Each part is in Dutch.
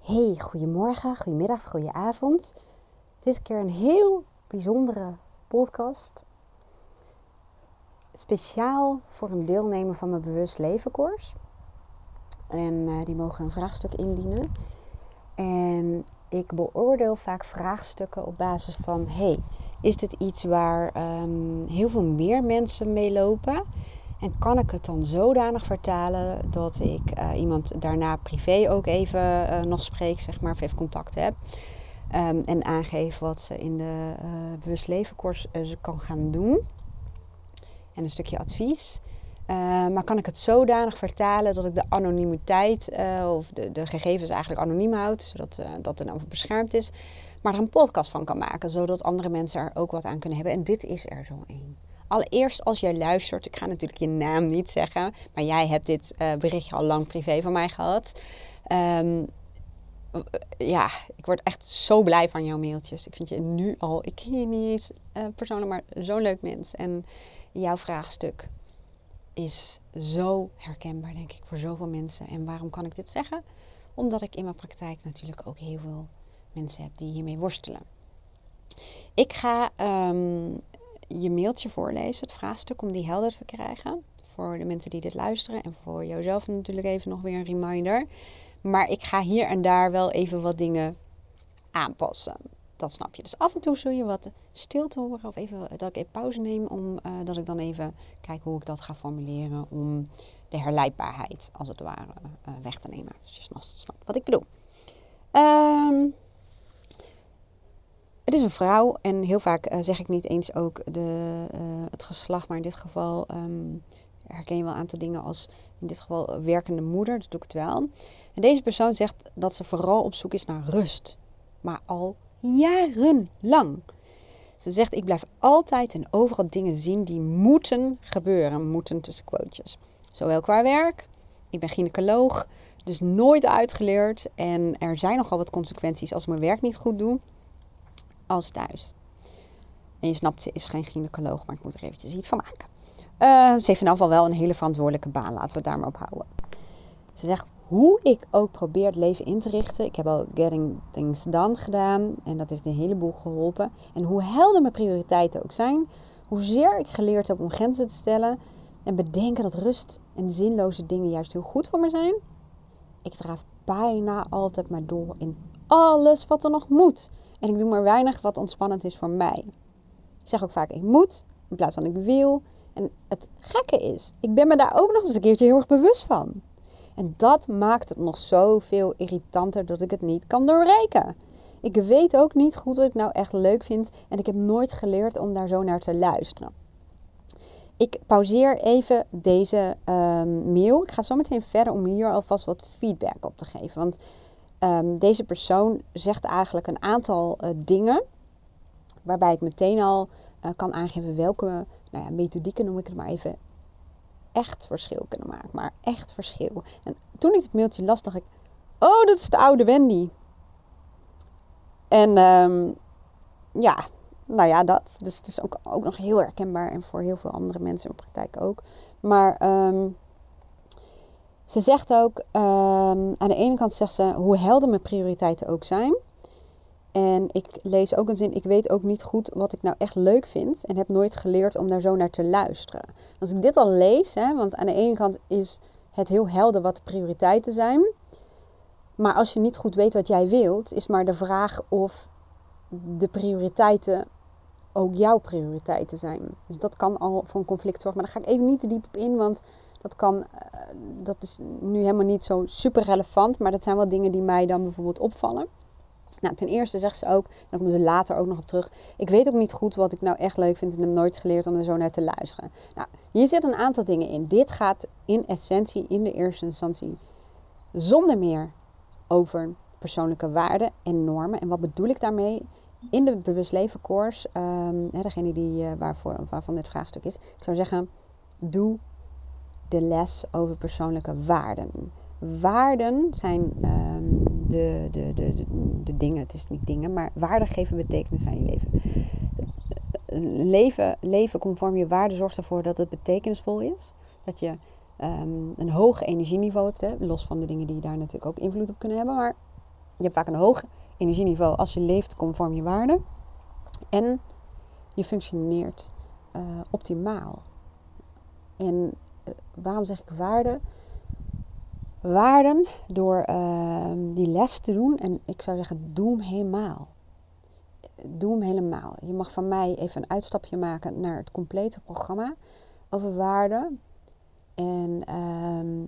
Hey, goedemorgen, goedemiddag, goedenavond. Dit keer een heel bijzondere podcast. Speciaal voor een deelnemer van mijn Bewust Leven course. En uh, die mogen een vraagstuk indienen. En ik beoordeel vaak vraagstukken op basis van: hey, is dit iets waar um, heel veel meer mensen mee lopen? En kan ik het dan zodanig vertalen dat ik uh, iemand daarna privé ook even uh, nog spreek, zeg maar, of even contact heb. Um, en aangeef wat ze in de uh, bewust leven ze kan gaan doen. En een stukje advies. maar kan ik het zodanig vertalen dat ik de anonimiteit of de, de, gegevens eigenlijk anoniem houd, zodat dat er dan beschermd is. Maar er een podcast van kan maken, zodat andere mensen er ook wat aan kunnen hebben. En dit is er zo één. Allereerst als jij luistert, ik ga natuurlijk je naam niet zeggen, maar jij hebt dit uh, berichtje al lang privé van mij gehad. Um, ja, ik word echt zo blij van jouw mailtjes. Ik vind je nu al, ik ken je niet eens uh, persoonlijk, maar zo'n leuk mens. En jouw vraagstuk is zo herkenbaar, denk ik, voor zoveel mensen. En waarom kan ik dit zeggen? Omdat ik in mijn praktijk natuurlijk ook heel veel mensen heb die hiermee worstelen. Ik ga um, je mailtje voorlezen, het vraagstuk, om die helder te krijgen. Voor de mensen die dit luisteren en voor jouzelf natuurlijk even nog weer een reminder. Maar ik ga hier en daar wel even wat dingen aanpassen. Dat snap je. Dus af en toe zul je wat stilte horen of even dat ik even pauze neem. Omdat uh, dat ik dan even kijk hoe ik dat ga formuleren. Om de herleidbaarheid als het ware uh, weg te nemen. Dus je snapt wat ik bedoel. Um, het is een vrouw en heel vaak uh, zeg ik niet eens ook de, uh, het geslacht, maar in dit geval um, herken je wel een aantal dingen als in dit geval werkende moeder, dat doe ik het wel. En deze persoon zegt dat ze vooral op zoek is naar rust, maar al jarenlang. Ze zegt: Ik blijf altijd en overal dingen zien die moeten gebeuren. Moeten tussen quotejes. Zowel qua werk, ik ben gynaecoloog, dus nooit uitgeleerd. En er zijn nogal wat consequenties als ik mijn werk niet goed doe als thuis. En je snapt, ze is geen gynaecoloog, maar ik moet er eventjes iets van maken. Uh, ze heeft in geval wel een hele verantwoordelijke baan. Laten we het daar maar op houden. Ze zegt, hoe ik ook probeer het leven in te richten. Ik heb al Getting Things Done gedaan. En dat heeft een heleboel geholpen. En hoe helder mijn prioriteiten ook zijn. Hoezeer ik geleerd heb om grenzen te stellen. En bedenken dat rust en zinloze dingen juist heel goed voor me zijn. Ik draaf bijna altijd maar door in alles wat er nog moet. En ik doe maar weinig wat ontspannend is voor mij. Ik zeg ook vaak ik moet in plaats van ik wil. En het gekke is, ik ben me daar ook nog eens een keertje heel erg bewust van. En dat maakt het nog zoveel irritanter dat ik het niet kan doorrekenen. Ik weet ook niet goed wat ik nou echt leuk vind en ik heb nooit geleerd om daar zo naar te luisteren. Ik pauzeer even deze um, mail. Ik ga zo meteen verder om hier alvast wat feedback op te geven. Want Um, deze persoon zegt eigenlijk een aantal uh, dingen. Waarbij ik meteen al uh, kan aangeven welke nou ja, methodieken, noem ik het maar even, echt verschil kunnen maken. Maar echt verschil. En toen ik het mailtje las, dacht ik: Oh, dat is de oude Wendy. En um, ja, nou ja, dat. Dus het is ook, ook nog heel herkenbaar en voor heel veel andere mensen in de praktijk ook. Maar um, ze zegt ook, um, aan de ene kant zegt ze hoe helder mijn prioriteiten ook zijn. En ik lees ook een zin, ik weet ook niet goed wat ik nou echt leuk vind en heb nooit geleerd om daar zo naar te luisteren. Als ik dit al lees, hè, want aan de ene kant is het heel helder wat de prioriteiten zijn. Maar als je niet goed weet wat jij wilt, is maar de vraag of de prioriteiten ook jouw prioriteiten zijn. Dus dat kan al voor een conflict zorgen. Maar daar ga ik even niet te diep op in, want dat, kan, eh, dat is nu helemaal niet zo super relevant. Maar dat zijn wel dingen die mij dan bijvoorbeeld opvallen. Nou, ten eerste zegt ze ook, en daar komen ze later ook nog op terug. Ik weet ook niet goed wat ik nou echt leuk vind en heb nooit geleerd om er zo naar te luisteren. Nou, hier zitten een aantal dingen in. Dit gaat in essentie, in de eerste instantie, zonder meer over persoonlijke waarden en normen. En wat bedoel ik daarmee? In de bewust leven course, um, degene die, uh, waarvoor, waarvan dit vraagstuk is, ik zou zeggen, doe de les over persoonlijke waarden. Waarden zijn um, de, de, de, de, dingen, het is niet dingen, maar waarden geven betekenis aan je leven. Leven, leven conform je waarden zorgt ervoor dat het betekenisvol is. Dat je um, een hoog energieniveau hebt, hè? los van de dingen die daar natuurlijk ook invloed op kunnen hebben. Maar Je hebt vaak een hoog energieniveau als je leeft conform je waarden. En je functioneert uh, optimaal. En waarom zeg ik waarden? Waarden door uh, die les te doen. En ik zou zeggen, doe hem helemaal. Doe hem helemaal. Je mag van mij even een uitstapje maken naar het complete programma over waarden. En ehm,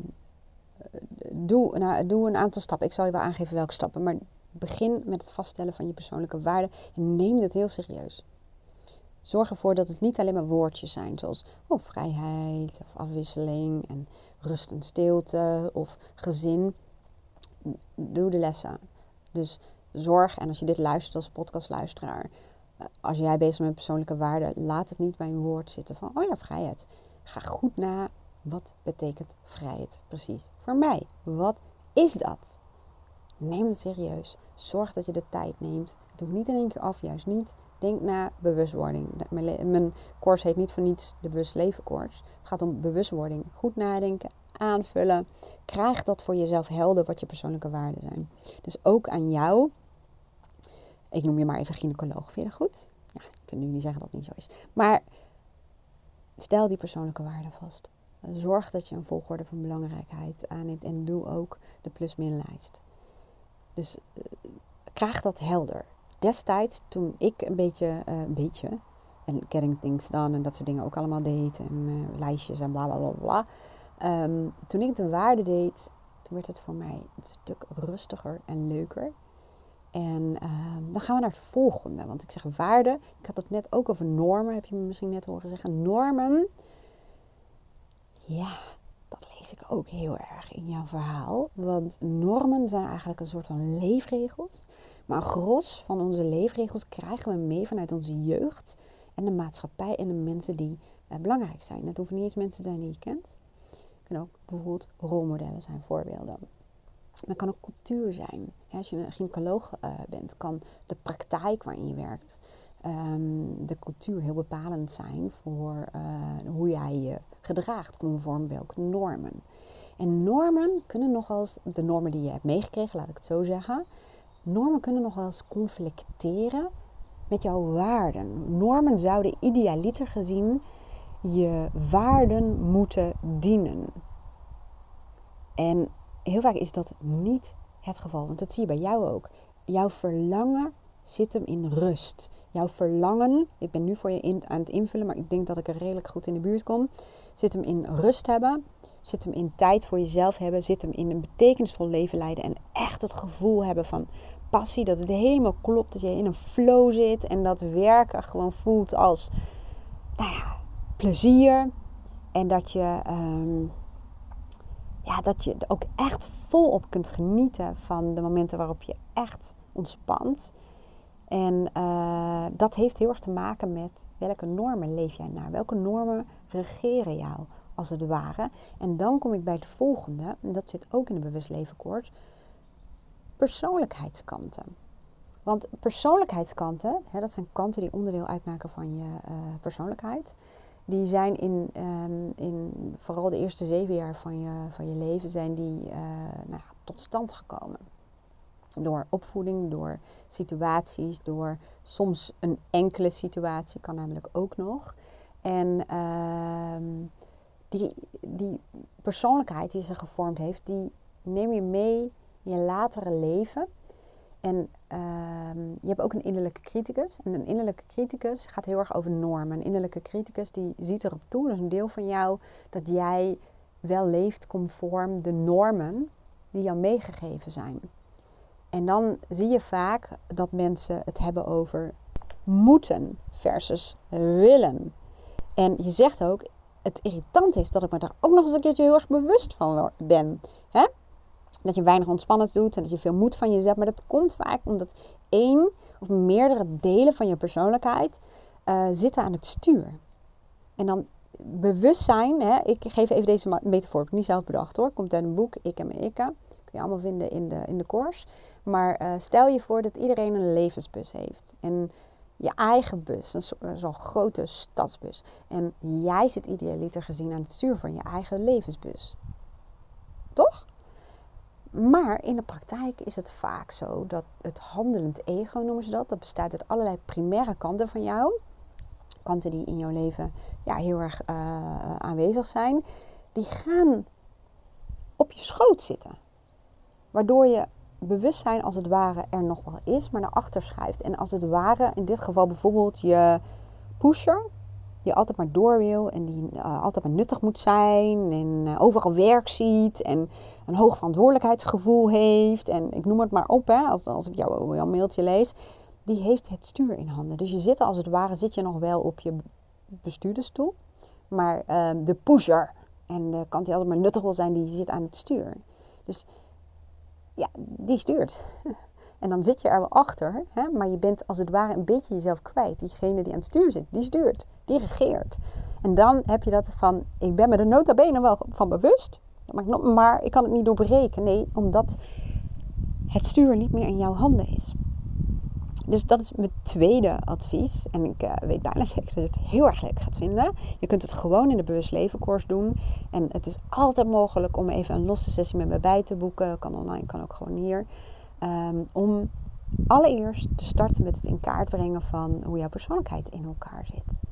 doe, nou, doe een aantal stappen. Ik zal je wel aangeven welke stappen. Maar begin met het vaststellen van je persoonlijke waarden. En neem dit heel serieus. Zorg ervoor dat het niet alleen maar woordjes zijn, zoals oh, vrijheid of afwisseling en rust en stilte of gezin. Doe de lessen. Dus zorg, en als je dit luistert als podcastluisteraar, eh, als jij bezig bent met persoonlijke waarden, laat het niet bij een woord zitten van, oh ja, vrijheid. Ga goed na, wat betekent vrijheid precies voor mij? Wat is dat? Neem het serieus. Zorg dat je de tijd neemt. Doe niet in één keer af, juist niet. Denk na bewustwording. Mijn, course heet niet voor niets de Bewust Leven Course. Het gaat om bewustwording. Goed nadenken, aanvullen. Krijg dat voor jezelf helder wat je persoonlijke waarden zijn. Dus ook aan jou. Ik noem je maar even gynaecoloog. Vind je dat goed? Ja, ik kan nu niet zeggen dat het niet zo is. Maar stel die persoonlijke waarden vast. Zorg dat je een volgorde van belangrijkheid aanneemt. En doe ook de plus-min-lijst. Dus uh, krijg dat helder destijds, toen ik een beetje, uh, een beetje, en getting things done en dat soort dingen ook allemaal deed, en uh, lijstjes en bla bla bla bla. Um, toen ik de waarde deed, toen werd het voor mij een stuk rustiger en leuker. En um, dan gaan we naar het volgende. Want ik zeg waarde. Ik had het net ook over normen. Heb je me misschien net horen zeggen. Normen. Ja, dat lees ik ook heel erg in jouw verhaal. Want normen zijn eigenlijk een soort van leefregels. Maar een gros van onze leefregels krijgen we mee vanuit onze jeugd en de maatschappij en de mensen die eh, belangrijk zijn. Dat hoeven niet eens mensen te zijn die je kent. Het kunnen ook bijvoorbeeld rolmodellen zijn, voorbeelden. Dat kan ook cultuur zijn. als je een gynaecoloog uh, bent, kan de praktijk waarin je werkt, um, de cultuur heel bepalend zijn voor uh, hoe jij je gedraagt conform welke normen. En normen kunnen nogal eens, de normen die je hebt meegekregen, laat ik het zo zeggen, normen kunnen nog wel eens conflicteren met jouw waarden. Normen zouden idealiter gezien je waarden moeten dienen. En heel vaak is dat niet het geval, want dat zie je bij jou ook. Jouw verlangen zit hem in rust. Jouw verlangen, ik ben nu voor je in, aan het invullen, maar ik denk dat ik er redelijk goed in de buurt kom, zit hem in rust hebben, zit hem in tijd voor jezelf hebben, zit hem in een betekenisvol leven leiden en echt het gevoel hebben van passie, dat het helemaal klopt, dat je in een flow zit en dat werken gewoon voelt als nou plezier en dat je, um, ja, dat je ook echt volop kunt genieten van de momenten waarop je echt ontspant. En uh, dat heeft heel erg te maken met welke normen leef jij naar? Welke normen regeren jou, als het ware? En dan kom ik bij het volgende, en dat zit ook in de bewust leven koorts, persoonlijkheidskanten. Want persoonlijkheidskanten, hè, dat zijn kanten die onderdeel uitmaken van je uh, persoonlijkheid. Die zijn in, um, in vooral de eerste zeven jaar van je, van je leven zijn die, uh, nou, tot stand gekomen. Door opvoeding, door situaties, door soms een enkele situatie kan namelijk ook nog. En uh, die, die persoonlijkheid die ze gevormd heeft, die neem je mee in je latere leven. En uh, je hebt ook een innerlijke criticus. En een innerlijke criticus gaat heel erg over normen. Een innerlijke criticus die ziet erop toe, dat is een deel van jou, dat jij wel leeft conform de normen die jou meegegeven zijn. En dan zie je vaak dat mensen het hebben over moeten versus willen. En je zegt ook, het irritant is dat ik me daar ook nog eens een keertje heel erg bewust van ben. Hè? Dat je weinig ontspannend doet en dat je veel moed van je zet. Maar dat komt vaak omdat één of meerdere delen van je persoonlijkheid uh, zitten aan het stuur. En dan bewustzijn, hè, ik geef even deze metafoor, ik niet zelf bedacht hoor. Komt uit een boek, Ik en mijn Ikke. Je allemaal vinden in de, in de course. Maar uh, stel je voor dat iedereen een levensbus heeft. En je eigen bus, zo'n zo grote stadsbus. En jij zit idealiter gezien aan het stuur van je eigen levensbus. Toch? Maar in de praktijk is het vaak zo dat het handelend ego noemen ze dat. Dat bestaat uit allerlei primaire kanten van jou. Kanten die in jouw leven ja, heel erg uh, aanwezig zijn. Die gaan op je schoot zitten. Waardoor je bewustzijn als het ware er nog wel is, maar naar achter schuift. En als het ware, in dit geval bijvoorbeeld je pusher, die altijd maar door wil en die uh, altijd maar nuttig moet zijn en uh, overal werk ziet en een hoog verantwoordelijkheidsgevoel heeft en ik noem het maar op, hè, als, als ik jouw, jouw mailtje lees, die heeft het stuur in handen. Dus je zit als het ware, zit je nog wel op je bestuurdersstoel, maar uh, de pusher en de kant die altijd maar nuttig wil zijn, die zit aan het stuur. Dus ja, die stuurt. En dan zit je er wel achter, hè, maar je bent als het ware een beetje jezelf kwijt. Diegene die aan het stuur zit, die stuurt, die regeert. En dan heb je dat van, ik ben me er nota bene wel van bewust, maar ik kan het niet doorbreken. Nee, omdat het stuur niet meer in jouw handen is. Dus dat is mijn tweede advies. En ik uh, weet bijna zeker dat je het heel erg leuk gaat vinden. Je kunt het gewoon in de Bewust Leven doen. En het is altijd mogelijk om even een losse sessie met me bij te boeken. Kan online, kan ook gewoon hier. Um, om allereerst te starten met het in kaart brengen van hoe jouw persoonlijkheid in elkaar zit.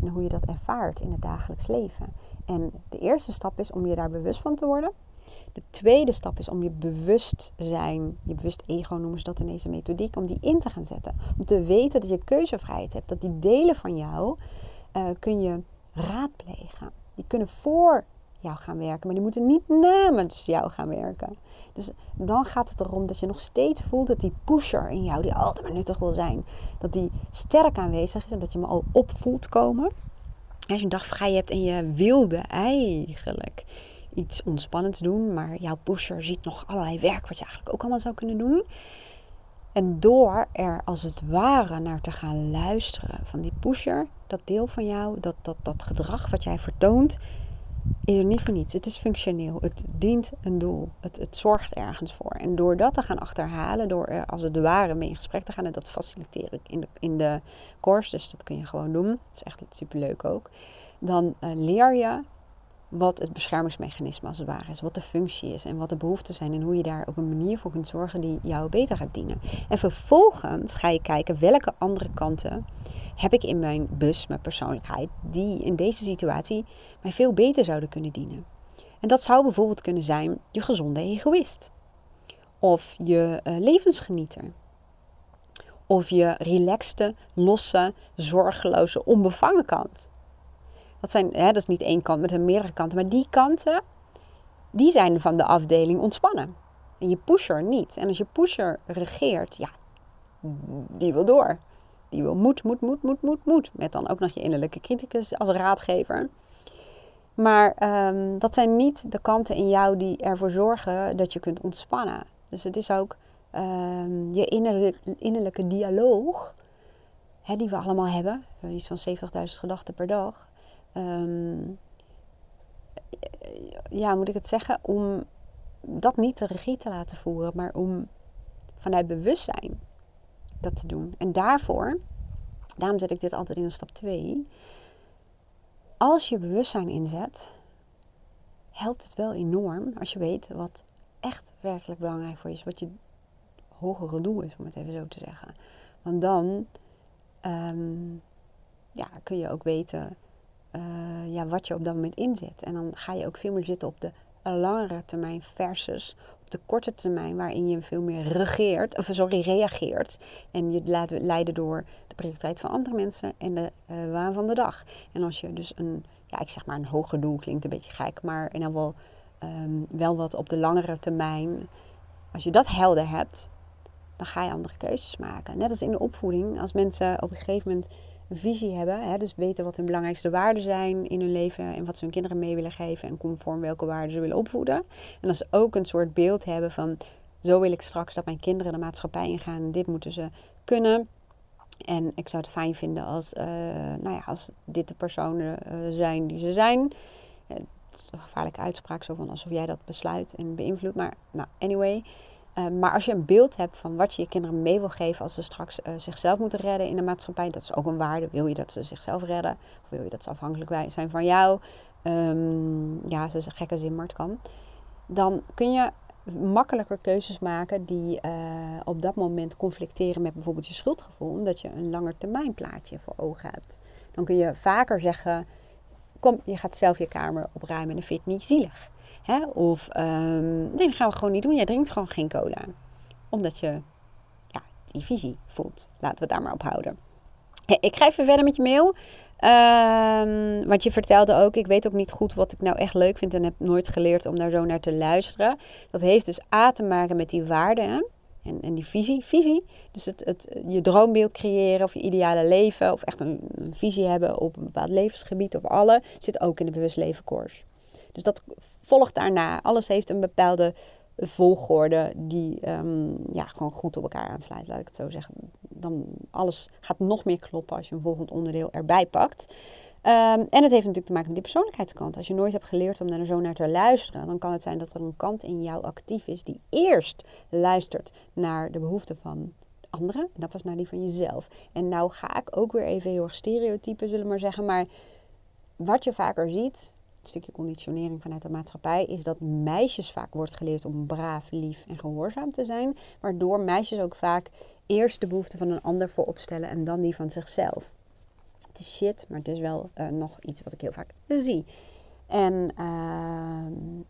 En hoe je dat ervaart in het dagelijks leven. En de eerste stap is om je daar bewust van te worden. De tweede stap is om je bewustzijn, je bewust ego noemen ze dat in deze methodiek, om die in te gaan zetten. Om te weten dat je keuzevrijheid hebt. Dat die delen van jou uh, kun je raadplegen. Die kunnen voor jou gaan werken, maar die moeten niet namens jou gaan werken. Dus dan gaat het erom dat je nog steeds voelt dat die pusher in jou, die altijd maar nuttig wil zijn, dat die sterk aanwezig is en dat je me al opvoelt komen. Als je een dag vrij hebt en je wilde eigenlijk iets ontspannends doen, maar jouw pusher ziet nog allerlei werk wat je eigenlijk ook allemaal zou kunnen doen. En door er als het ware naar te gaan luisteren van die pusher, dat deel van jou, dat, dat, dat gedrag wat jij vertoont, is er niet voor niets. Het is functioneel. Het dient een doel. Het, het zorgt ergens voor. En door dat te gaan achterhalen, door er als het ware mee in gesprek te gaan, en dat faciliteer ik in de, in de course, dus dat kun je gewoon doen. Dat is echt superleuk ook. Dan uh, leer je wat het beschermingsmechanisme als het ware is, wat de functie is en wat de behoeften zijn en hoe je daar op een manier voor kunt zorgen die jou beter gaat dienen. En vervolgens ga je kijken welke andere kanten heb ik in mijn bus, mijn persoonlijkheid, die in deze situatie mij veel beter zouden kunnen dienen. En dat zou bijvoorbeeld kunnen zijn je gezonde egoïst. Of je uh, levensgenieter. Of je relaxte, losse, zorgeloze, onbevangen kant. Dat, zijn, hè, dat is niet één kant, een meerdere kanten. Maar die kanten, die zijn van de afdeling ontspannen. En je pusher niet. En als je pusher regeert, ja, die wil door. Die wil moet, moet, moet, moet, moet, moet. Met dan ook nog je innerlijke criticus als raadgever. Maar um, dat zijn niet de kanten in jou die ervoor zorgen dat je kunt ontspannen. Dus het is ook um, je innerlijke, innerlijke dialoog, hè, die we allemaal hebben. Iets van 70.000 gedachten per dag. Um, ja, moet ik het zeggen? Om dat niet de regie te laten voeren, maar om vanuit bewustzijn dat te doen. En daarvoor, daarom zet ik dit altijd in stap 2. Als je bewustzijn inzet, helpt het wel enorm als je weet wat echt werkelijk belangrijk voor je is. Wat je hogere doel is, om het even zo te zeggen. Want dan um, ja, kun je ook weten uh, ja, wat je op dat moment inzet. En dan ga je ook veel meer zitten op de langere termijn versus op de korte termijn, waarin je veel meer regeert, of sorry, reageert. En je laat leiden door de prioriteit van andere mensen en de uh, waan van de dag. En als je dus een, ja, ik zeg maar een hoger doel, klinkt een beetje gek, maar en dan wel, um, wel wat op de langere termijn. Als je dat helder hebt, dan ga je andere keuzes maken. Net als in de opvoeding, als mensen op een gegeven moment visie hebben. Hè, dus weten wat hun belangrijkste waarden zijn in hun leven en wat ze hun kinderen mee willen geven en conform welke waarden ze willen opvoeden. En als ze ook een soort beeld hebben van zo wil ik straks dat mijn kinderen de maatschappij ingaan, dit moeten ze kunnen. En ik zou het fijn vinden als, uh, nou ja, als dit de personen uh, zijn die ze zijn. Het is een gevaarlijke uitspraak, zo van alsof jij dat besluit en beïnvloedt. Maar nou, anyway. Uh, maar als je een beeld hebt van wat je je kinderen mee wil geven als ze straks uh, zichzelf moeten redden in de maatschappij, dat is ook een waarde. Wil je dat ze zichzelf redden? Of wil je dat ze afhankelijk zijn van jou? Um, ja, ze is een gekke zin, maar het kan. Dan kun je makkelijker keuzes maken die uh, op dat moment conflicteren met bijvoorbeeld je schuldgevoel, omdat je een langer termijn plaatje voor ogen hebt. Dan kun je vaker zeggen: Kom, je gaat zelf je kamer opruimen en dat vind je niet zielig. Hè? Of um, nee, dat gaan we gewoon niet doen. Jij drinkt gewoon geen cola. Omdat je ja, die visie voelt. Laten we het daar maar op houden. Ik ga even verder met je mail. Um, want je vertelde ook, ik weet ook niet goed wat ik nou echt leuk vind en heb nooit geleerd om daar zo naar te luisteren. Dat heeft dus A te maken met die waarden en, en die visie. Visie, dus het, het, je droombeeld creëren of je ideale leven of echt een, een visie hebben op een bepaald levensgebied of alle, zit ook in de bewust leven course. Dus dat volgt daarna. Alles heeft een bepaalde volgorde die um, ja, gewoon goed op elkaar aansluit, laat ik het zo zeggen. Dan alles gaat nog meer kloppen als je een volgend onderdeel erbij pakt. Um, en het heeft natuurlijk te maken met die persoonlijkheidskant. Als je nooit hebt geleerd om daar zo naar te luisteren, dan kan het zijn dat er een kant in jou actief is die eerst luistert naar de behoeften van anderen. En dat was naar die van jezelf. En nou ga ik ook weer even heel erg stereotypen, zullen we maar zeggen. Maar wat je vaker ziet, stukje conditionering vanuit de maatschappij, is dat meisjes vaak wordt geleerd om braaf, lief en gehoorzaam te zijn. Waardoor meisjes ook vaak eerst de behoeften van een ander voorop stellen en dan die van zichzelf. Het is shit, maar het is wel uh, nog iets wat ik heel vaak zie. En, uh,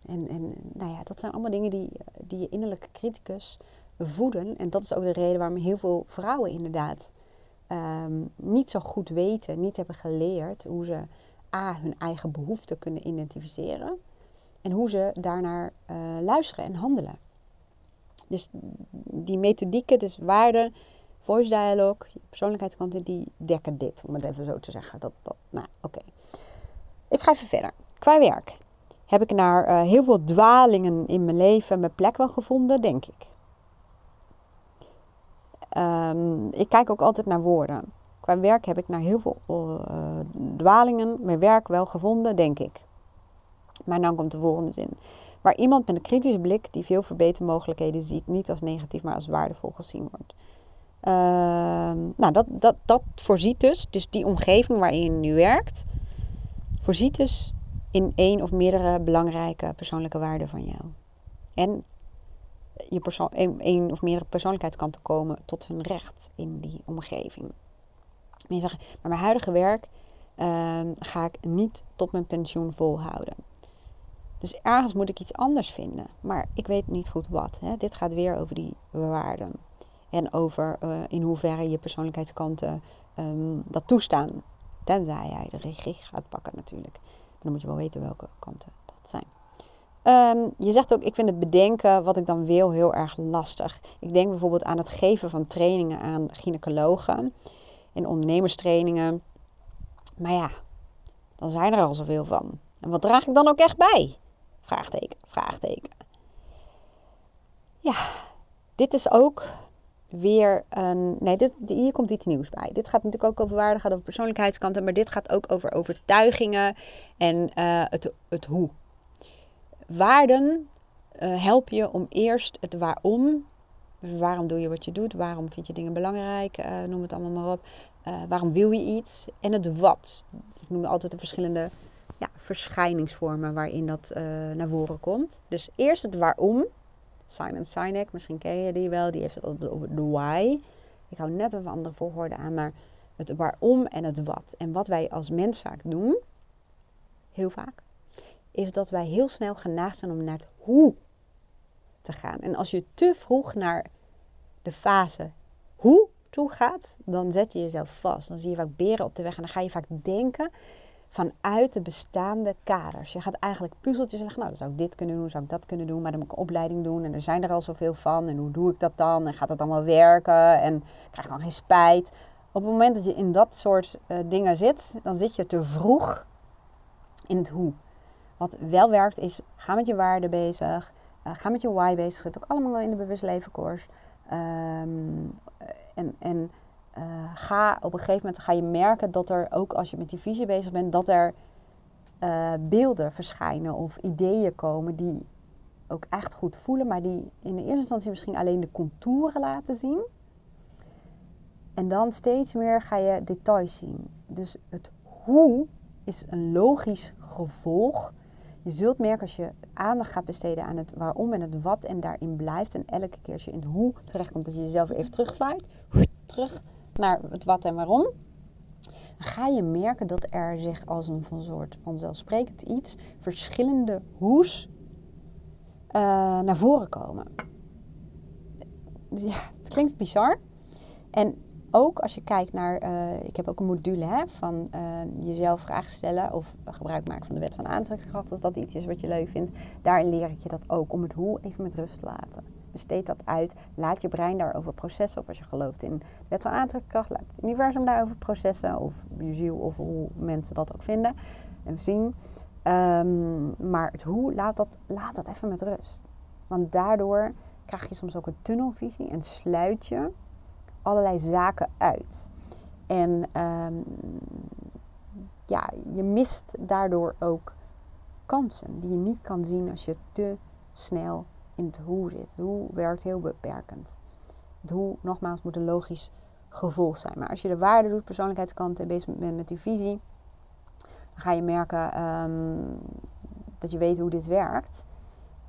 en, en nou ja, dat zijn allemaal dingen die, die je innerlijke criticus voeden. En dat is ook de reden waarom heel veel vrouwen inderdaad um, niet zo goed weten, niet hebben geleerd hoe ze A, hun eigen behoeften kunnen identificeren en hoe ze daarnaar uh, luisteren en handelen. Dus die methodieken, dus waarden, voice dialogue, persoonlijkheidskanten, die dekken dit, om het even zo te zeggen. Dat, nou, oké. Ik ga even verder. Qua werk heb ik naar uh, heel veel dwalingen in mijn leven mijn plek wel gevonden, denk ik. Um, ik kijk ook altijd naar woorden. Qua werk heb ik naar heel veel uh, dwalingen mijn werk wel gevonden, denk ik. Maar dan komt de volgende zin. Waar iemand met een kritische blik die veel verbetermogelijkheden ziet, niet als negatief, maar als waardevol gezien wordt. Uh, nou, dat, dat, dat voorziet dus, dus die omgeving waarin je nu werkt, voorziet dus in één of meerdere belangrijke persoonlijke waarden van jou. En je persoon, één of meerdere persoonlijkheidskanten komen tot hun recht in die omgeving. Je zegt, maar mijn huidige werk uh, ga ik niet tot mijn pensioen volhouden. Dus ergens moet ik iets anders vinden. Maar ik weet niet goed wat. Hè. Dit gaat weer over die waarden. En over uh, in hoeverre je persoonlijkheidskanten um, dat toestaan. Tenzij jij de regie gaat pakken natuurlijk. Dan moet je wel weten welke kanten dat zijn. Um, je zegt ook, ik vind het bedenken wat ik dan wil heel erg lastig. Ik denk bijvoorbeeld aan het geven van trainingen aan gynaecologen en ondernemerstrainingen. Maar ja, dan zijn er al zoveel van. En wat draag ik dan ook echt bij? Vraagteken, vraagteken. Ja, dit is ook weer een. Nee, dit, hier komt iets nieuws bij. Dit gaat natuurlijk ook over waarde, gaat over persoonlijkheidskanten, maar dit gaat ook over overtuigingen en uh, het, het hoe. Waarden uh, help je om eerst het waarom waarom doe je wat je doet? Waarom vind je dingen belangrijk? Uh, noem het allemaal maar op. Uh, waarom wil je iets? En het wat. Ik noem altijd de verschillende ja, verschijningsvormen waarin dat uh, naar voren komt. Dus eerst het waarom. Simon Sinek, misschien ken je die wel. Die heeft het over de why. Ik hou net een andere volgorde aan, maar het waarom en het wat. En wat wij als mens vaak doen, heel vaak, is dat wij heel snel geneigd zijn om naar het hoe te gaan. En als je te vroeg naar de fase hoe toe gaat, dan zet je jezelf vast. Dan zie je vaak beren op de weg en dan ga je vaak denken vanuit de bestaande kaders. Je gaat eigenlijk puzzeltjes zeggen, nou, dan zou ik dit kunnen doen, zou ik dat kunnen doen, maar dan moet ik een opleiding doen en er zijn er al zoveel van en hoe doe ik dat dan en gaat dat allemaal werken en krijg dan geen spijt. Op het moment dat je in dat soort uh, dingen zit, dan zit je te vroeg in het hoe. Wat wel werkt is, ga met je waarden bezig, uh, ga met je why bezig. Zit ook allemaal in de bewust leven course. Um, en en uh, ga op een gegeven moment ga je merken dat er ook als je met die visie bezig bent, dat er uh, beelden verschijnen of ideeën komen die ook echt goed voelen, maar die in de eerste instantie misschien alleen de contouren laten zien. En dan steeds meer ga je details zien. Dus het hoe is een logisch gevolg Je zult merken als je aandacht gaat besteden aan het waarom en het wat en daarin blijft. En elke keer als je in het hoe terechtkomt, dat je jezelf even terugfluit. Terug naar het wat en waarom. Ga je merken dat er zich als een van soort vanzelfsprekend iets verschillende hoes uh, naar voren komen. Ja, het klinkt bizar. En ook als je kijkt naar, uh, ik heb ook een module hè, van uh, jezelf vragen stellen of gebruik maken van de wet van aantrekkingskracht, als dat iets is wat je leuk vindt. Daarin leer ik je dat ook, om het hoe even met rust te laten. Besteed dat uit, laat je brein daarover processen. Of als je gelooft in de wet van aantrekkingskracht, laat het universum daarover processen. Of je ziel, of hoe mensen dat ook vinden en zien. Um, maar het hoe, laat dat, laat dat even met rust. Want daardoor krijg je soms ook een tunnelvisie en sluit je allerlei zaken uit. En um, ja, je mist daardoor ook kansen die je niet kan zien als je te snel in het hoe zit. Het hoe werkt heel beperkend. Het hoe, nogmaals, moet een logisch gevolg zijn. Maar als je de waarde doet, persoonlijkheidskant en bezig bent met die visie, dan ga je merken um, dat je weet hoe dit werkt.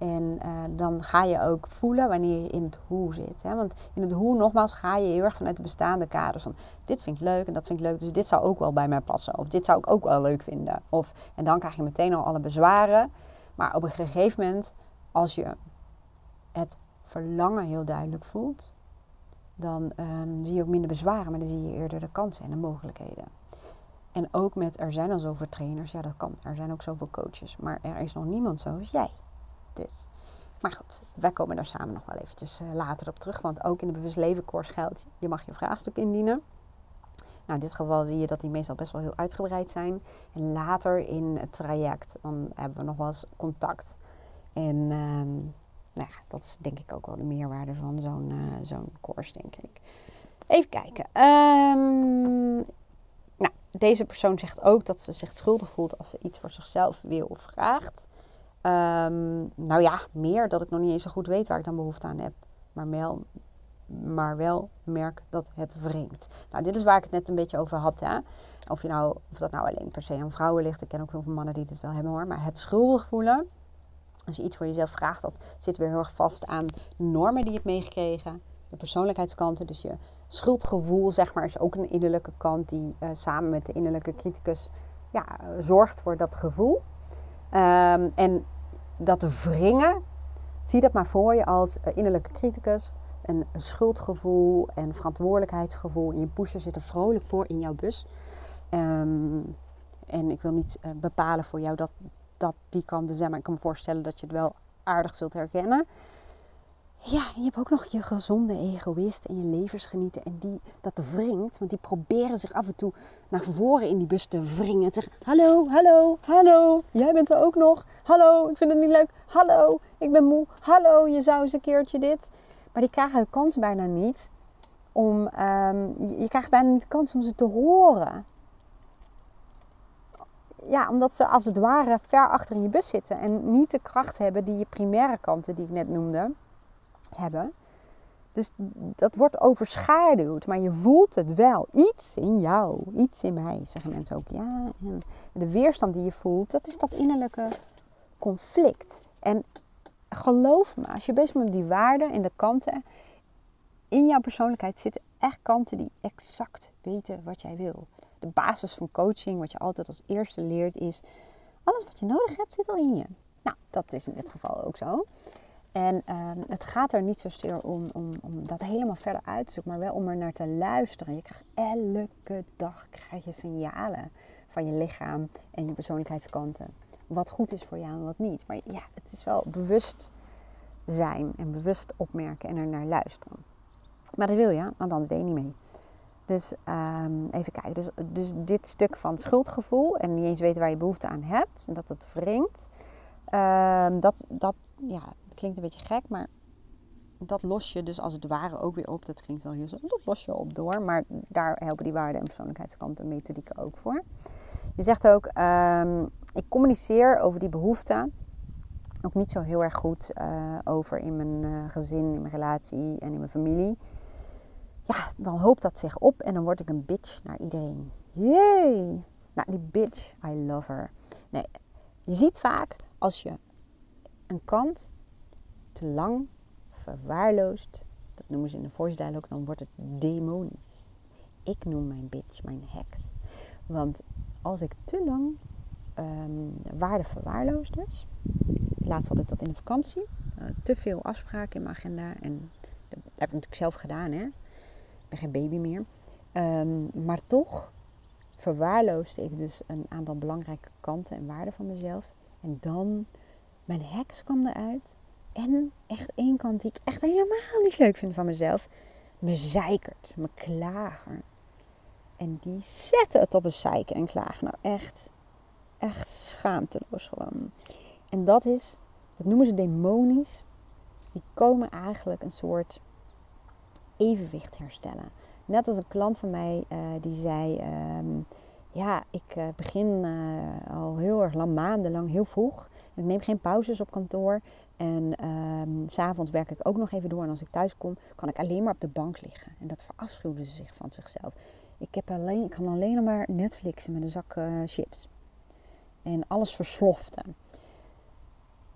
En uh, dan ga je ook voelen wanneer je in het hoe zit. Hè? Want in het hoe, nogmaals, ga je heel erg vanuit de bestaande kaders. Van dit vind ik leuk en dat vind ik leuk, dus dit zou ook wel bij mij passen. Of dit zou ik ook wel leuk vinden. Of, en dan krijg je meteen al alle bezwaren. Maar op een gegeven moment, als je het verlangen heel duidelijk voelt, dan um, zie je ook minder bezwaren, maar dan zie je eerder de kansen en de mogelijkheden. En ook met er zijn al zoveel trainers, ja dat kan. Er zijn ook zoveel coaches, maar er is nog niemand zoals jij. Dus. Maar goed, wij komen daar samen nog wel eventjes uh, later op terug. Want ook in de bewust leven course geldt, je mag je vraagstuk indienen. Nou, in dit geval zie je dat die meestal best wel heel uitgebreid zijn. En later in het traject, dan hebben we nog wel eens contact. En um, nou ja, dat is denk ik ook wel de meerwaarde van zo'n uh, zo'n course, denk ik. Even kijken. Um, nou, deze persoon zegt ook dat ze zich schuldig voelt als ze iets voor zichzelf wil of vraagt. Um, nou ja, meer dat ik nog niet eens zo goed weet waar ik dan behoefte aan heb. Maar wel, maar wel merk dat het wringt. Nou, dit is waar ik het net een beetje over had. Hè? Of, je nou, of dat nou alleen per se aan vrouwen ligt. Ik ken ook heel veel mannen die dit wel hebben hoor. Maar het schuldig voelen. Als je iets voor jezelf vraagt, dat zit weer heel erg vast aan normen die je hebt meegekregen. De persoonlijkheidskanten. Dus je schuldgevoel, zeg maar, is ook een innerlijke kant die uh, samen met de innerlijke criticus ja, zorgt voor dat gevoel. Um, en dat wringen, zie dat maar voor je als eh, innerlijke criticus. Een schuldgevoel en verantwoordelijkheidsgevoel. En je pushen zitten vrolijk voor in jouw bus. Um, en ik wil niet uh, bepalen voor jou dat, dat die kant er zijn. Maar ik kan me voorstellen dat je het wel aardig zult herkennen. Ja, je hebt ook nog je gezonde egoïst en je levensgenieten. En die, dat wringt, want die proberen zich af en toe naar voren in die bus te wringen. Te hallo, hallo, hallo, jij bent er ook nog. Hallo, ik vind het niet leuk. Hallo, ik ben moe. Hallo, je zou eens een keertje dit. Maar die krijgen de kans bijna niet om, je, je krijgt bijna niet de kans om ze te horen. Ja, omdat ze als het ware ver achter in je bus zitten en niet de kracht hebben die je primaire kanten die ik net noemde hebben. Dus dat wordt overschaduwd, maar je voelt het wel. Iets in jou, iets in mij, zeggen mensen ook. Ja, en de weerstand die je voelt, dat is dat innerlijke conflict. En geloof me, als je bezig bent met die waarden en de kanten, in jouw persoonlijkheid zitten echt kanten die exact weten wat jij wil. De basis van coaching, wat je altijd als eerste leert, is: alles wat je nodig hebt, zit al in je. Nou, dat is in dit geval ook zo. En uh, het gaat er niet zozeer om, om, om dat helemaal verder uit te zoeken, maar wel om er naar te luisteren. Je krijgt elke dag krijg je signalen van je lichaam en je persoonlijkheidskanten. Wat goed is voor jou en wat niet. Maar ja, het is wel bewust zijn en bewust opmerken en er naar luisteren. Maar dat wil je, want anders deed je niet mee. Dus um, even kijken. Dus, dus dit stuk van schuldgevoel en niet eens weten waar je behoefte aan hebt en dat het wringt. Um, dat, dat, ja, klinkt een beetje gek, maar dat los je dus als het ware ook weer op. Dat klinkt wel heel zo. Dat los je op door. Maar daar helpen die waarden en persoonlijkheidskanten en methodieken ook voor. Je zegt ook, um, ik communiceer over die behoeften ook niet zo heel erg goed uh, over in mijn uh, gezin, in mijn relatie en in mijn familie. Ja, dan hoopt dat zich op en dan word ik een bitch naar iedereen. Jee! Nou, die bitch, I love her. Nee, je ziet vaak als je een kant te lang verwaarloost, dat noemen ze in de voice dialogue, dan wordt het demonisch. Ik noem mijn bitch mijn heks. Want als ik te lang um, waarde verwaarloos dus. Laatst had ik dat in de vakantie. Uh, te veel afspraken in mijn agenda. En dat heb ik natuurlijk zelf gedaan. Hè? Ik ben geen baby meer. Um, maar toch verwaarloosde ik dus een aantal belangrijke kanten en waarden van mezelf. En dan, mijn heks kwam eruit. En echt één kant die ik echt helemaal niet leuk vind van mezelf. Me zeikert, me klager. En die zette het op een zeiken en klagen. Nou echt, echt schaamteloos gewoon. En dat is, dat noemen ze demonisch. Die komen eigenlijk een soort evenwicht herstellen. Net als een klant van mij uh, die zei: ehm, Ja, ik uh, begin uh, al heel erg lang, maandenlang, heel vroeg. Ik neem geen pauzes op kantoor. En ehm, s'avonds werk ik ook nog even door. En als ik thuis kom, kan ik alleen maar op de bank liggen. En dat verafschuwde ze zich van zichzelf. Ik, heb alleen, kan alleen maar Netflixen met een zak chips. En alles versloften.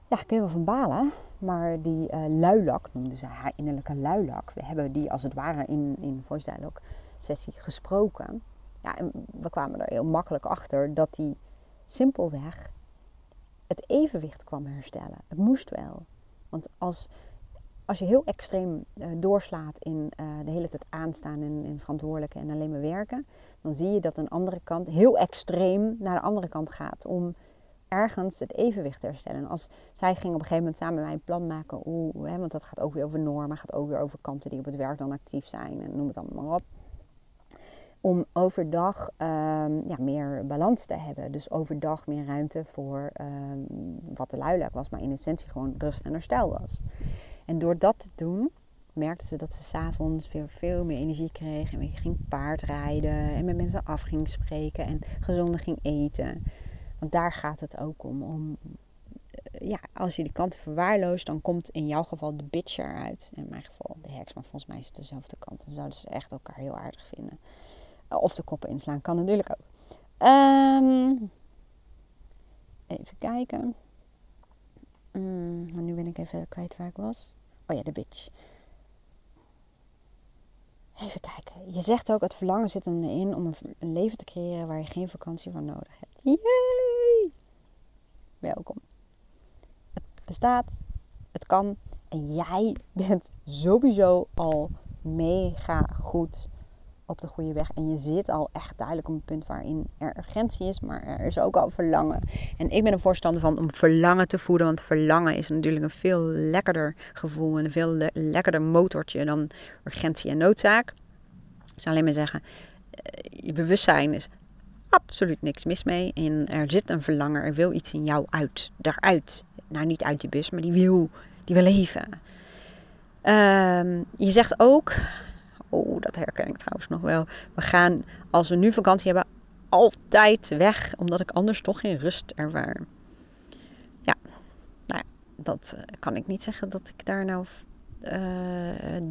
Ja, kun je wel van balen. Maar die uh, luilak, noemden ze haar innerlijke luilak. We hebben die als het ware in, in Voice Dialogue sessie gesproken. Ja, en we kwamen er heel makkelijk achter dat die simpelweg het evenwicht kwam herstellen. Het moest wel. Want als, als je heel extreem uh, doorslaat in uh, de hele tijd aanstaan en, en verantwoordelijke en alleen maar werken, dan zie je dat een andere kant heel extreem naar de andere kant gaat om ergens het evenwicht te herstellen. En als zij ging op een gegeven moment samen met mij een plan maken, oeh, hè, want dat gaat ook weer over normen, gaat ook weer over kanten die op het werk dan actief zijn en noem het allemaal maar op. Om overdag um, ja, meer balans te hebben. Dus overdag meer ruimte voor um, wat de luilak was, maar in essentie gewoon rust en herstel was. En door dat te doen, merkte ze dat ze s'avonds veel, veel meer energie kreeg. En ging paardrijden en met mensen af ging spreken en gezonder ging eten. Want daar gaat het ook om. om eh, ja, als je die kanten verwaarloost, dan komt in jouw geval de bitch eruit. In mijn geval de heks, maar volgens mij is het dezelfde kant. Dan zouden ze echt elkaar heel aardig vinden. Eh, of de koppen inslaan kan natuurlijk ook. Um, even kijken. Mm, nu ben ik even kwijt waar ik was. Oh ja, de bitch. Even kijken. Je zegt ook, het verlangen zit erin om een leven te creëren waar je geen vakantie voor nodig hebt. Yay! Welkom. Het bestaat, het kan en jij bent sowieso al mega goed op de goede weg. En je zit al echt duidelijk op een punt waarin er urgentie is, maar er is ook al verlangen. En ik ben een voorstander van om verlangen te voeden. Want verlangen is natuurlijk een veel lekkerder gevoel en een veel lekkerder motortje dan urgentie en noodzaak. Ik zou alleen maar zeggen, eh, je bewustzijn is absoluut niks mis mee. En er zit een verlangen, er wil iets in jou uit, daaruit. Nou, niet uit die bus, maar die wil, die wil leven. Um, je zegt ook, oh, dat herken ik trouwens nog wel. We gaan, als we nu vakantie hebben, altijd weg, omdat ik anders toch geen rust ervaar. Ja, nou ja, dat eh, kan ik niet zeggen dat ik daar nou uh,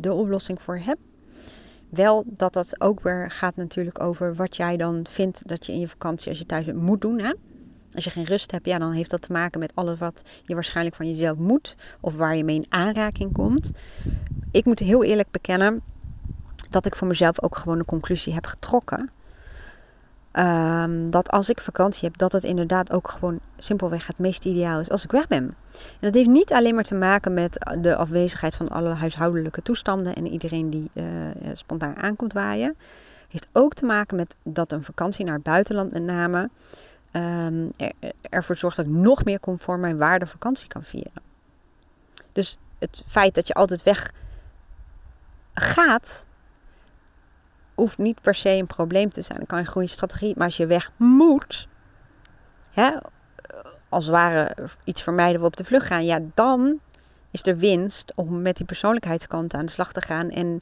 de oplossing voor heb. Wel dat dat ook weer gaat natuurlijk over wat jij dan vindt dat je in je vakantie, als je thuis bent, moet doen. Hè? Als je geen rust hebt, ja, dan heeft dat te maken met alles wat je waarschijnlijk van jezelf moet. Of waar je mee in aanraking komt. Ik moet heel eerlijk bekennen dat ik voor mezelf ook gewoon de conclusie heb getrokken. Um, dat als ik vakantie heb, dat het inderdaad ook gewoon simpelweg het meest ideaal is als ik weg ben. En dat heeft niet alleen maar te maken met de afwezigheid van alle huishoudelijke toestanden en iedereen die uh, spontaan aankomt waaien. Heeft ook te maken met dat een vakantie naar het buitenland met name um, er, ervoor zorgt dat ik nog meer conform mijn waarde vakantie kan vieren. Dus het feit dat je altijd weg gaat, hoeft niet per se een probleem te zijn. Dan kan een goede strategie. Maar als je weg moet, hè, als het ware iets vermijden we op de vlucht gaan, ja, dan is er winst om met die persoonlijkheidskant aan de slag te gaan. En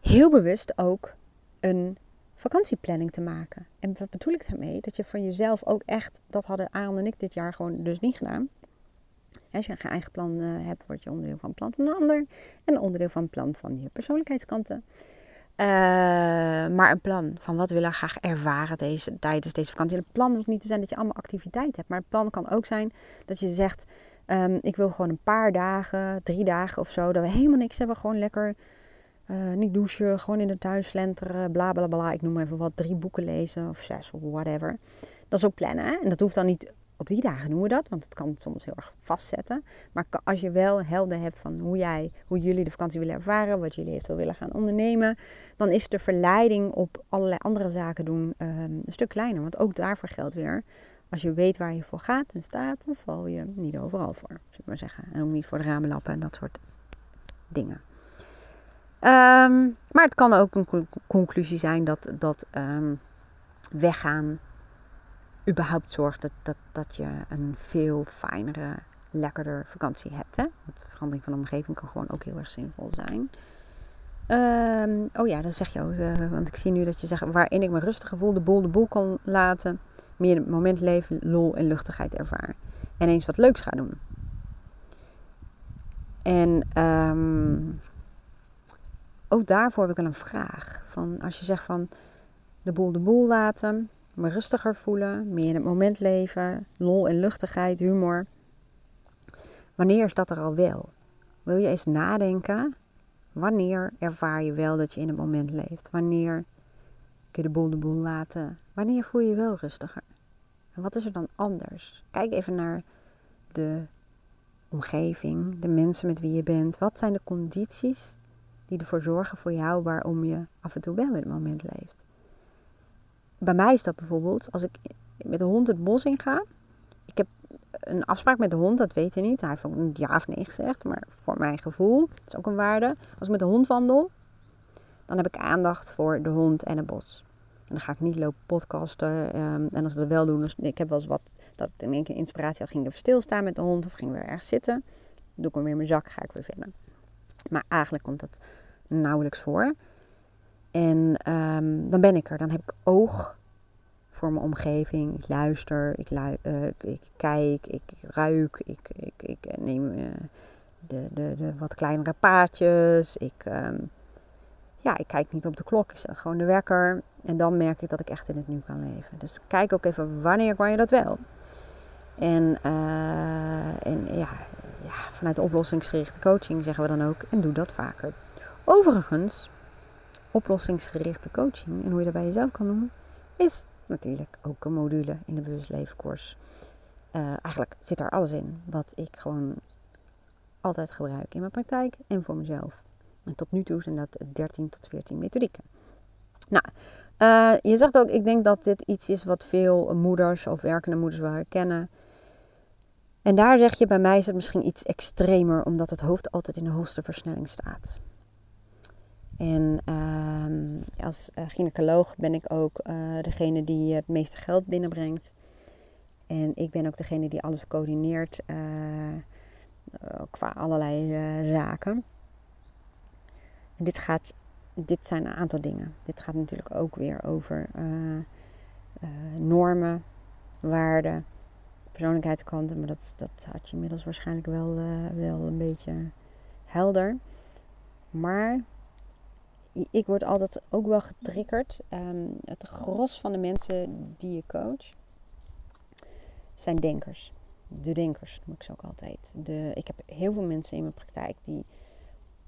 heel bewust ook een vakantieplanning te maken. En wat bedoel ik daarmee? Dat je van jezelf ook echt, dat hadden Aaron en ik dit jaar gewoon dus niet gedaan. Als je een eigen plan eh, hebt, word je onderdeel van het plan van een ander. En onderdeel van het plan van je persoonlijkheidskanten. Uh, maar een plan van wat willen we graag ervaren deze, tijdens deze vakantie. En het plan hoeft niet te zijn dat je allemaal activiteit hebt. Maar het plan kan ook zijn dat je zegt: um, Ik wil gewoon een paar dagen, drie dagen of zo, dat we helemaal niks hebben. Gewoon lekker uh, niet douchen, gewoon in de tuin slenteren, bla bla bla. Ik noem even wat, drie boeken lezen of zes of whatever. Dat is ook plannen. Hè? En dat hoeft dan niet op die dagen noemen we dat, want het kan soms heel erg vastzetten. Maar als je wel helder hebt van hoe, jij, hoe jullie de vakantie willen ervaren, wat jullie eventueel willen gaan ondernemen, dan is de verleiding op allerlei andere zaken doen um, een stuk kleiner. Want ook daarvoor geldt weer, als je weet waar je voor gaat en staat, dan val je niet overal voor, zullen we maar zeggen. En ook niet voor de ramen lappen en dat soort dingen. Um, maar het kan ook een conclusie zijn dat, dat um, weggaan überhaupt zorgt dat, dat, dat je een veel fijnere, lekkerder vakantie hebt. Hè? Want de verandering van de omgeving kan gewoon ook heel erg zinvol zijn. Um, oh ja, dat zeg je ook. Uh, want ik zie nu dat je zegt waarin ik me rustig gevoel de bol de boel kan laten. Meer het moment leven, lol en luchtigheid ervaren. En eens wat leuks gaan doen. En um, ook daarvoor heb ik wel een vraag. Van als je zegt van de boel de boel laten me rustiger voelen, meer in het moment leven, lol en luchtigheid, humor. Wanneer is dat er al wel? Wil je eens nadenken, wanneer ervaar je wel dat je in het moment leeft? Wanneer kun je de boel de boel laten? Wanneer voel je je wel rustiger? En wat is er dan anders? Kijk even naar de omgeving, de mensen met wie je bent. Wat zijn de condities die ervoor zorgen voor jou waarom je af en toe wel in het moment leeft? Bij mij is dat bijvoorbeeld als ik met de hond het bos in ga. Ik heb een afspraak met de hond, dat weet hij niet. Hij heeft ook een ja of nee gezegd, maar voor mijn gevoel, dat is ook een waarde. Als ik met de hond wandel, dan heb ik aandacht voor de hond en het bos. En dan ga ik niet lopen podcasten. Um, en als we dat wel doen, ik heb wel eens wat, dat in één keer inspiratie had, ging ik even stilstaan met de hond of ging weer ergens zitten. doe ik hem weer in mijn zak, ga ik weer verder. Maar eigenlijk komt dat nauwelijks voor. En um, dan ben ik er. Dan heb ik oog voor mijn omgeving. Ik luister, ik, uh, ik kijk, ik ruik, ik, ik, ik neem uh, de, de, de wat kleinere paadjes. Ik, um, ja, ik kijk niet op de klok, ik zet gewoon de wekker. En dan merk ik dat ik echt in het nu kan leven. Dus kijk ook even wanneer kan je dat wel. En, uh, en ja, ja, vanuit de oplossingsgerichte coaching zeggen we dan ook, en doe dat vaker. Overigens, oplossingsgerichte coaching en hoe je dat bij jezelf kan doen, is natuurlijk ook een module in de bewustlevenkurs. Uh, eigenlijk zit daar alles in wat ik gewoon altijd gebruik in mijn praktijk en voor mezelf. En tot nu toe zijn dat 13 tot 14 methodieken. Nou, uh, je zegt ook, ik denk dat dit iets is wat veel moeders of werkende moeders wel herkennen. En daar zeg je, bij mij is het misschien iets extremer, omdat het hoofd altijd in de hoogste versnelling staat. En uh, als uh, gynaecoloog ben ik ook uh, degene die het meeste geld binnenbrengt. En ik ben ook degene die alles coördineert uh, qua allerlei zaken. En dit, gaat, dit zijn een aantal dingen. Dit gaat natuurlijk ook weer over normen, waarden, persoonlijkheidskanten. Maar dat, dat had je inmiddels waarschijnlijk wel, wel een beetje helder. Maar ik word altijd ook wel getriggerd. Um, het gros van de mensen die je coach zijn denkers. De denkers noem ik ze ook altijd. De, ik heb heel veel mensen in mijn praktijk die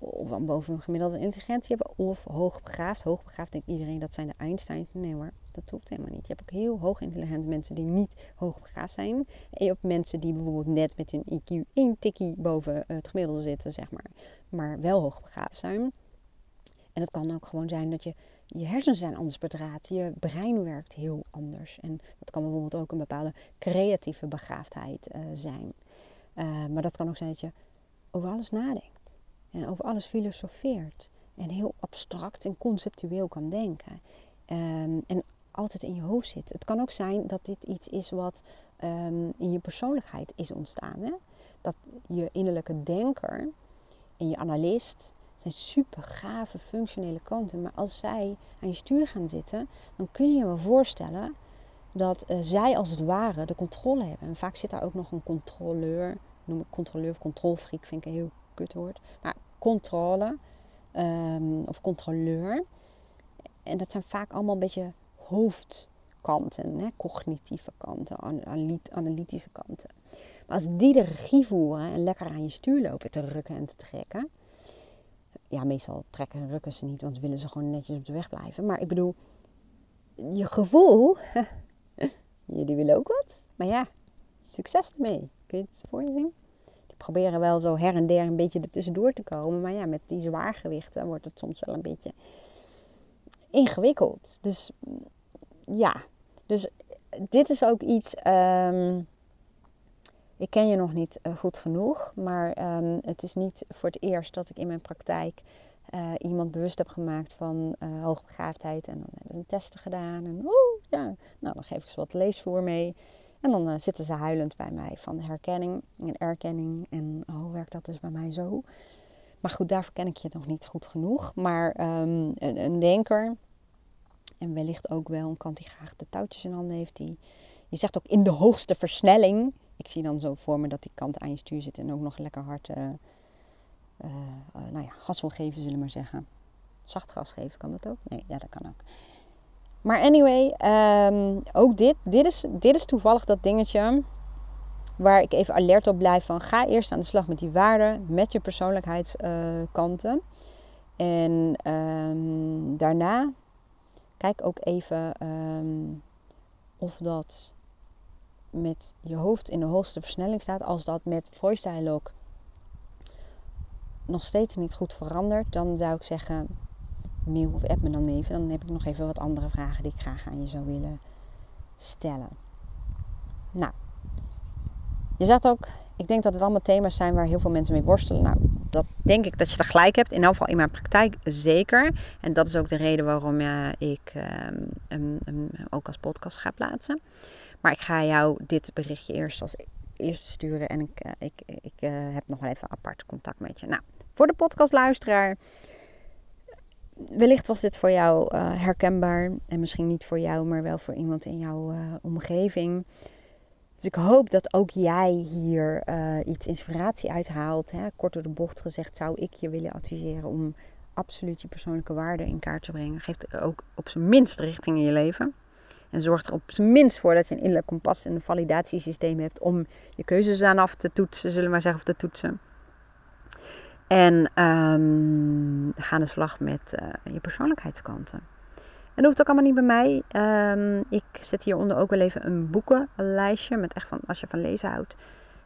of boven een gemiddelde intelligentie hebben of hoogbegaafd. Hoogbegaafd denkt iedereen dat zijn de Einstein. Nee hoor, dat hoeft helemaal niet. Je hebt ook heel hoog intelligente mensen die niet hoogbegaafd zijn. En je hebt mensen die bijvoorbeeld net met hun IQ één tikkie boven het gemiddelde zitten, zeg maar. Maar wel hoogbegaafd zijn. En het kan ook gewoon zijn dat je, je hersenen zijn anders bedraad. Je brein werkt heel anders. En dat kan bijvoorbeeld ook een bepaalde creatieve begaafdheid uh, zijn. Uh, maar dat kan ook zijn dat je over alles nadenkt. En over alles filosofeert. En heel abstract en conceptueel kan denken. Um, en altijd in je hoofd zit. Het kan ook zijn dat dit iets is wat um, in je persoonlijkheid is ontstaan. Hè? Dat je innerlijke denker en je analist zijn super gave functionele kanten. Maar als zij aan je stuur gaan zitten, dan kun je je wel voorstellen dat uh, zij als het ware de controle hebben. En vaak zit daar ook nog een controleur, noem ik controleur of controlfreak, vind ik een heel kut woord. Maar controle um, of controleur. en dat zijn vaak allemaal een beetje hoofdkanten, hè? cognitieve kanten, analytische kanten. Maar als die de regie voeren en lekker aan je stuur lopen te rukken en te trekken. Ja, meestal trekken en rukken ze niet, want willen ze gewoon netjes op de weg blijven. Maar ik bedoel, je gevoel, jullie willen ook wat. Maar ja, succes ermee. Kun je het voor je zien? Die proberen wel zo her en der een beetje ertussendoor te komen. Maar ja, met die zwaargewichten wordt het soms wel een beetje ingewikkeld. Dus ja, dus dit is ook iets. Ehm, ik ken je nog niet eh, goed genoeg, maar ehm, het is niet voor het eerst dat ik in mijn praktijk uh, iemand bewust heb gemaakt van uh, hoogbegaafdheid. En dan hebben ze testen gedaan. En oh ja, nou dan geef ik ze wat leesvoer mee. En dan zitten ze huilend bij mij van herkenning en erkenning. En oh, werkt dat dus bij mij zo? Maar goed, daarvoor ken ik je nog niet goed genoeg. Maar ehm, een, een, denker, en wellicht ook wel een kant die graag de touwtjes in handen heeft, die je zegt ook in de hoogste versnelling. Ik zie dan zo voor me dat die kant aan je stuur zit en ook nog lekker hard uh, uh, nou ja, gas wil geven, zullen we maar zeggen. Zacht gas geven, kan dat ook? Nee, ja, dat kan ook. Maar anyway, um, ook dit, dit is, dit is toevallig dat dingetje waar ik even alert op blijf van ga eerst aan de slag met die waarden, met je persoonlijkheidskanten. en um, daarna kijk ook even um, of dat met je hoofd in de hoogste versnelling staat. Als dat met voice dialogue nog steeds niet goed verandert, dan zou ik zeggen mail of app me dan even. Dan heb ik nog even wat andere vragen die ik graag aan je zou willen stellen. Nou, je zegt ook, ik denk dat het allemaal thema's zijn waar heel veel mensen mee worstelen. Nou, dat denk ik dat je er gelijk hebt. In elk geval in mijn praktijk zeker. En dat is ook de reden waarom uh, ik um, ook als podcast ga plaatsen. Maar ik ga jou dit berichtje eerst als eerste sturen. En ik, uh, ik, ik uh, heb nog wel even apart contact met je. Nou, voor de podcastluisteraar. Wellicht was dit voor jou herkenbaar. En misschien niet voor jou, maar wel voor iemand in jouw omgeving. Dus ik hoop dat ook jij hier iets inspiratie uithaalt. Hè. Kort door de bocht gezegd zou ik je willen adviseren om absoluut je persoonlijke waarden in kaart te brengen. Geef er ook op zijn minst richting in je leven. En zorg er op zijn minst voor dat je een innerlijk kompas en een validatiesysteem hebt om je keuzes aan af te toetsen, zullen we maar zeggen, of te toetsen. En um, ga de slag met uh, je persoonlijkheidskanten. En dat hoeft ook allemaal niet bij mij. Um, ik zet hieronder ook wel even een boekenlijstje. Met echt van, als je van lezen houdt.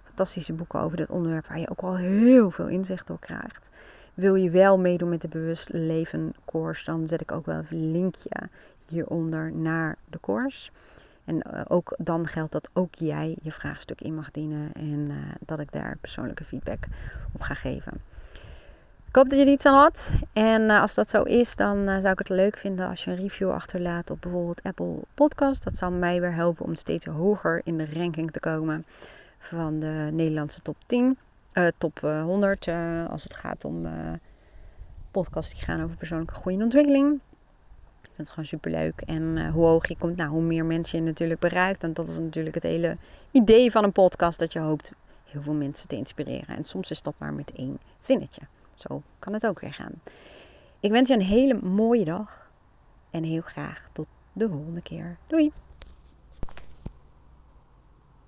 Fantastische boeken over dit onderwerp. Waar je ook al heel veel inzicht door krijgt. Wil je wel meedoen met de Bewust Leven course. Dan zet ik ook wel een linkje hieronder naar de course. En uh, ook dan geldt dat ook jij je vraagstuk in mag dienen. En uh, dat ik daar persoonlijke feedback op ga geven. Ik hoop dat je er iets aan had. En uh, als dat zo is, dan zou ik het leuk vinden als je een review achterlaat op bijvoorbeeld Apple Podcast. Dat zou mij weer helpen om steeds hoger in de ranking te komen van de Nederlandse top 10, uh, top 100. als het gaat om podcasts die gaan over persoonlijke groei en ontwikkeling. Ik vind het gewoon super leuk. En hoe hoog je komt, nou, hoe meer mensen je natuurlijk bereikt. En dat is natuurlijk het hele idee van een podcast. Dat je hoopt heel veel mensen te inspireren. En soms is dat maar met één zinnetje. Zo kan het ook weer gaan. Ik wens je een hele mooie dag en heel graag tot de volgende keer. Doei!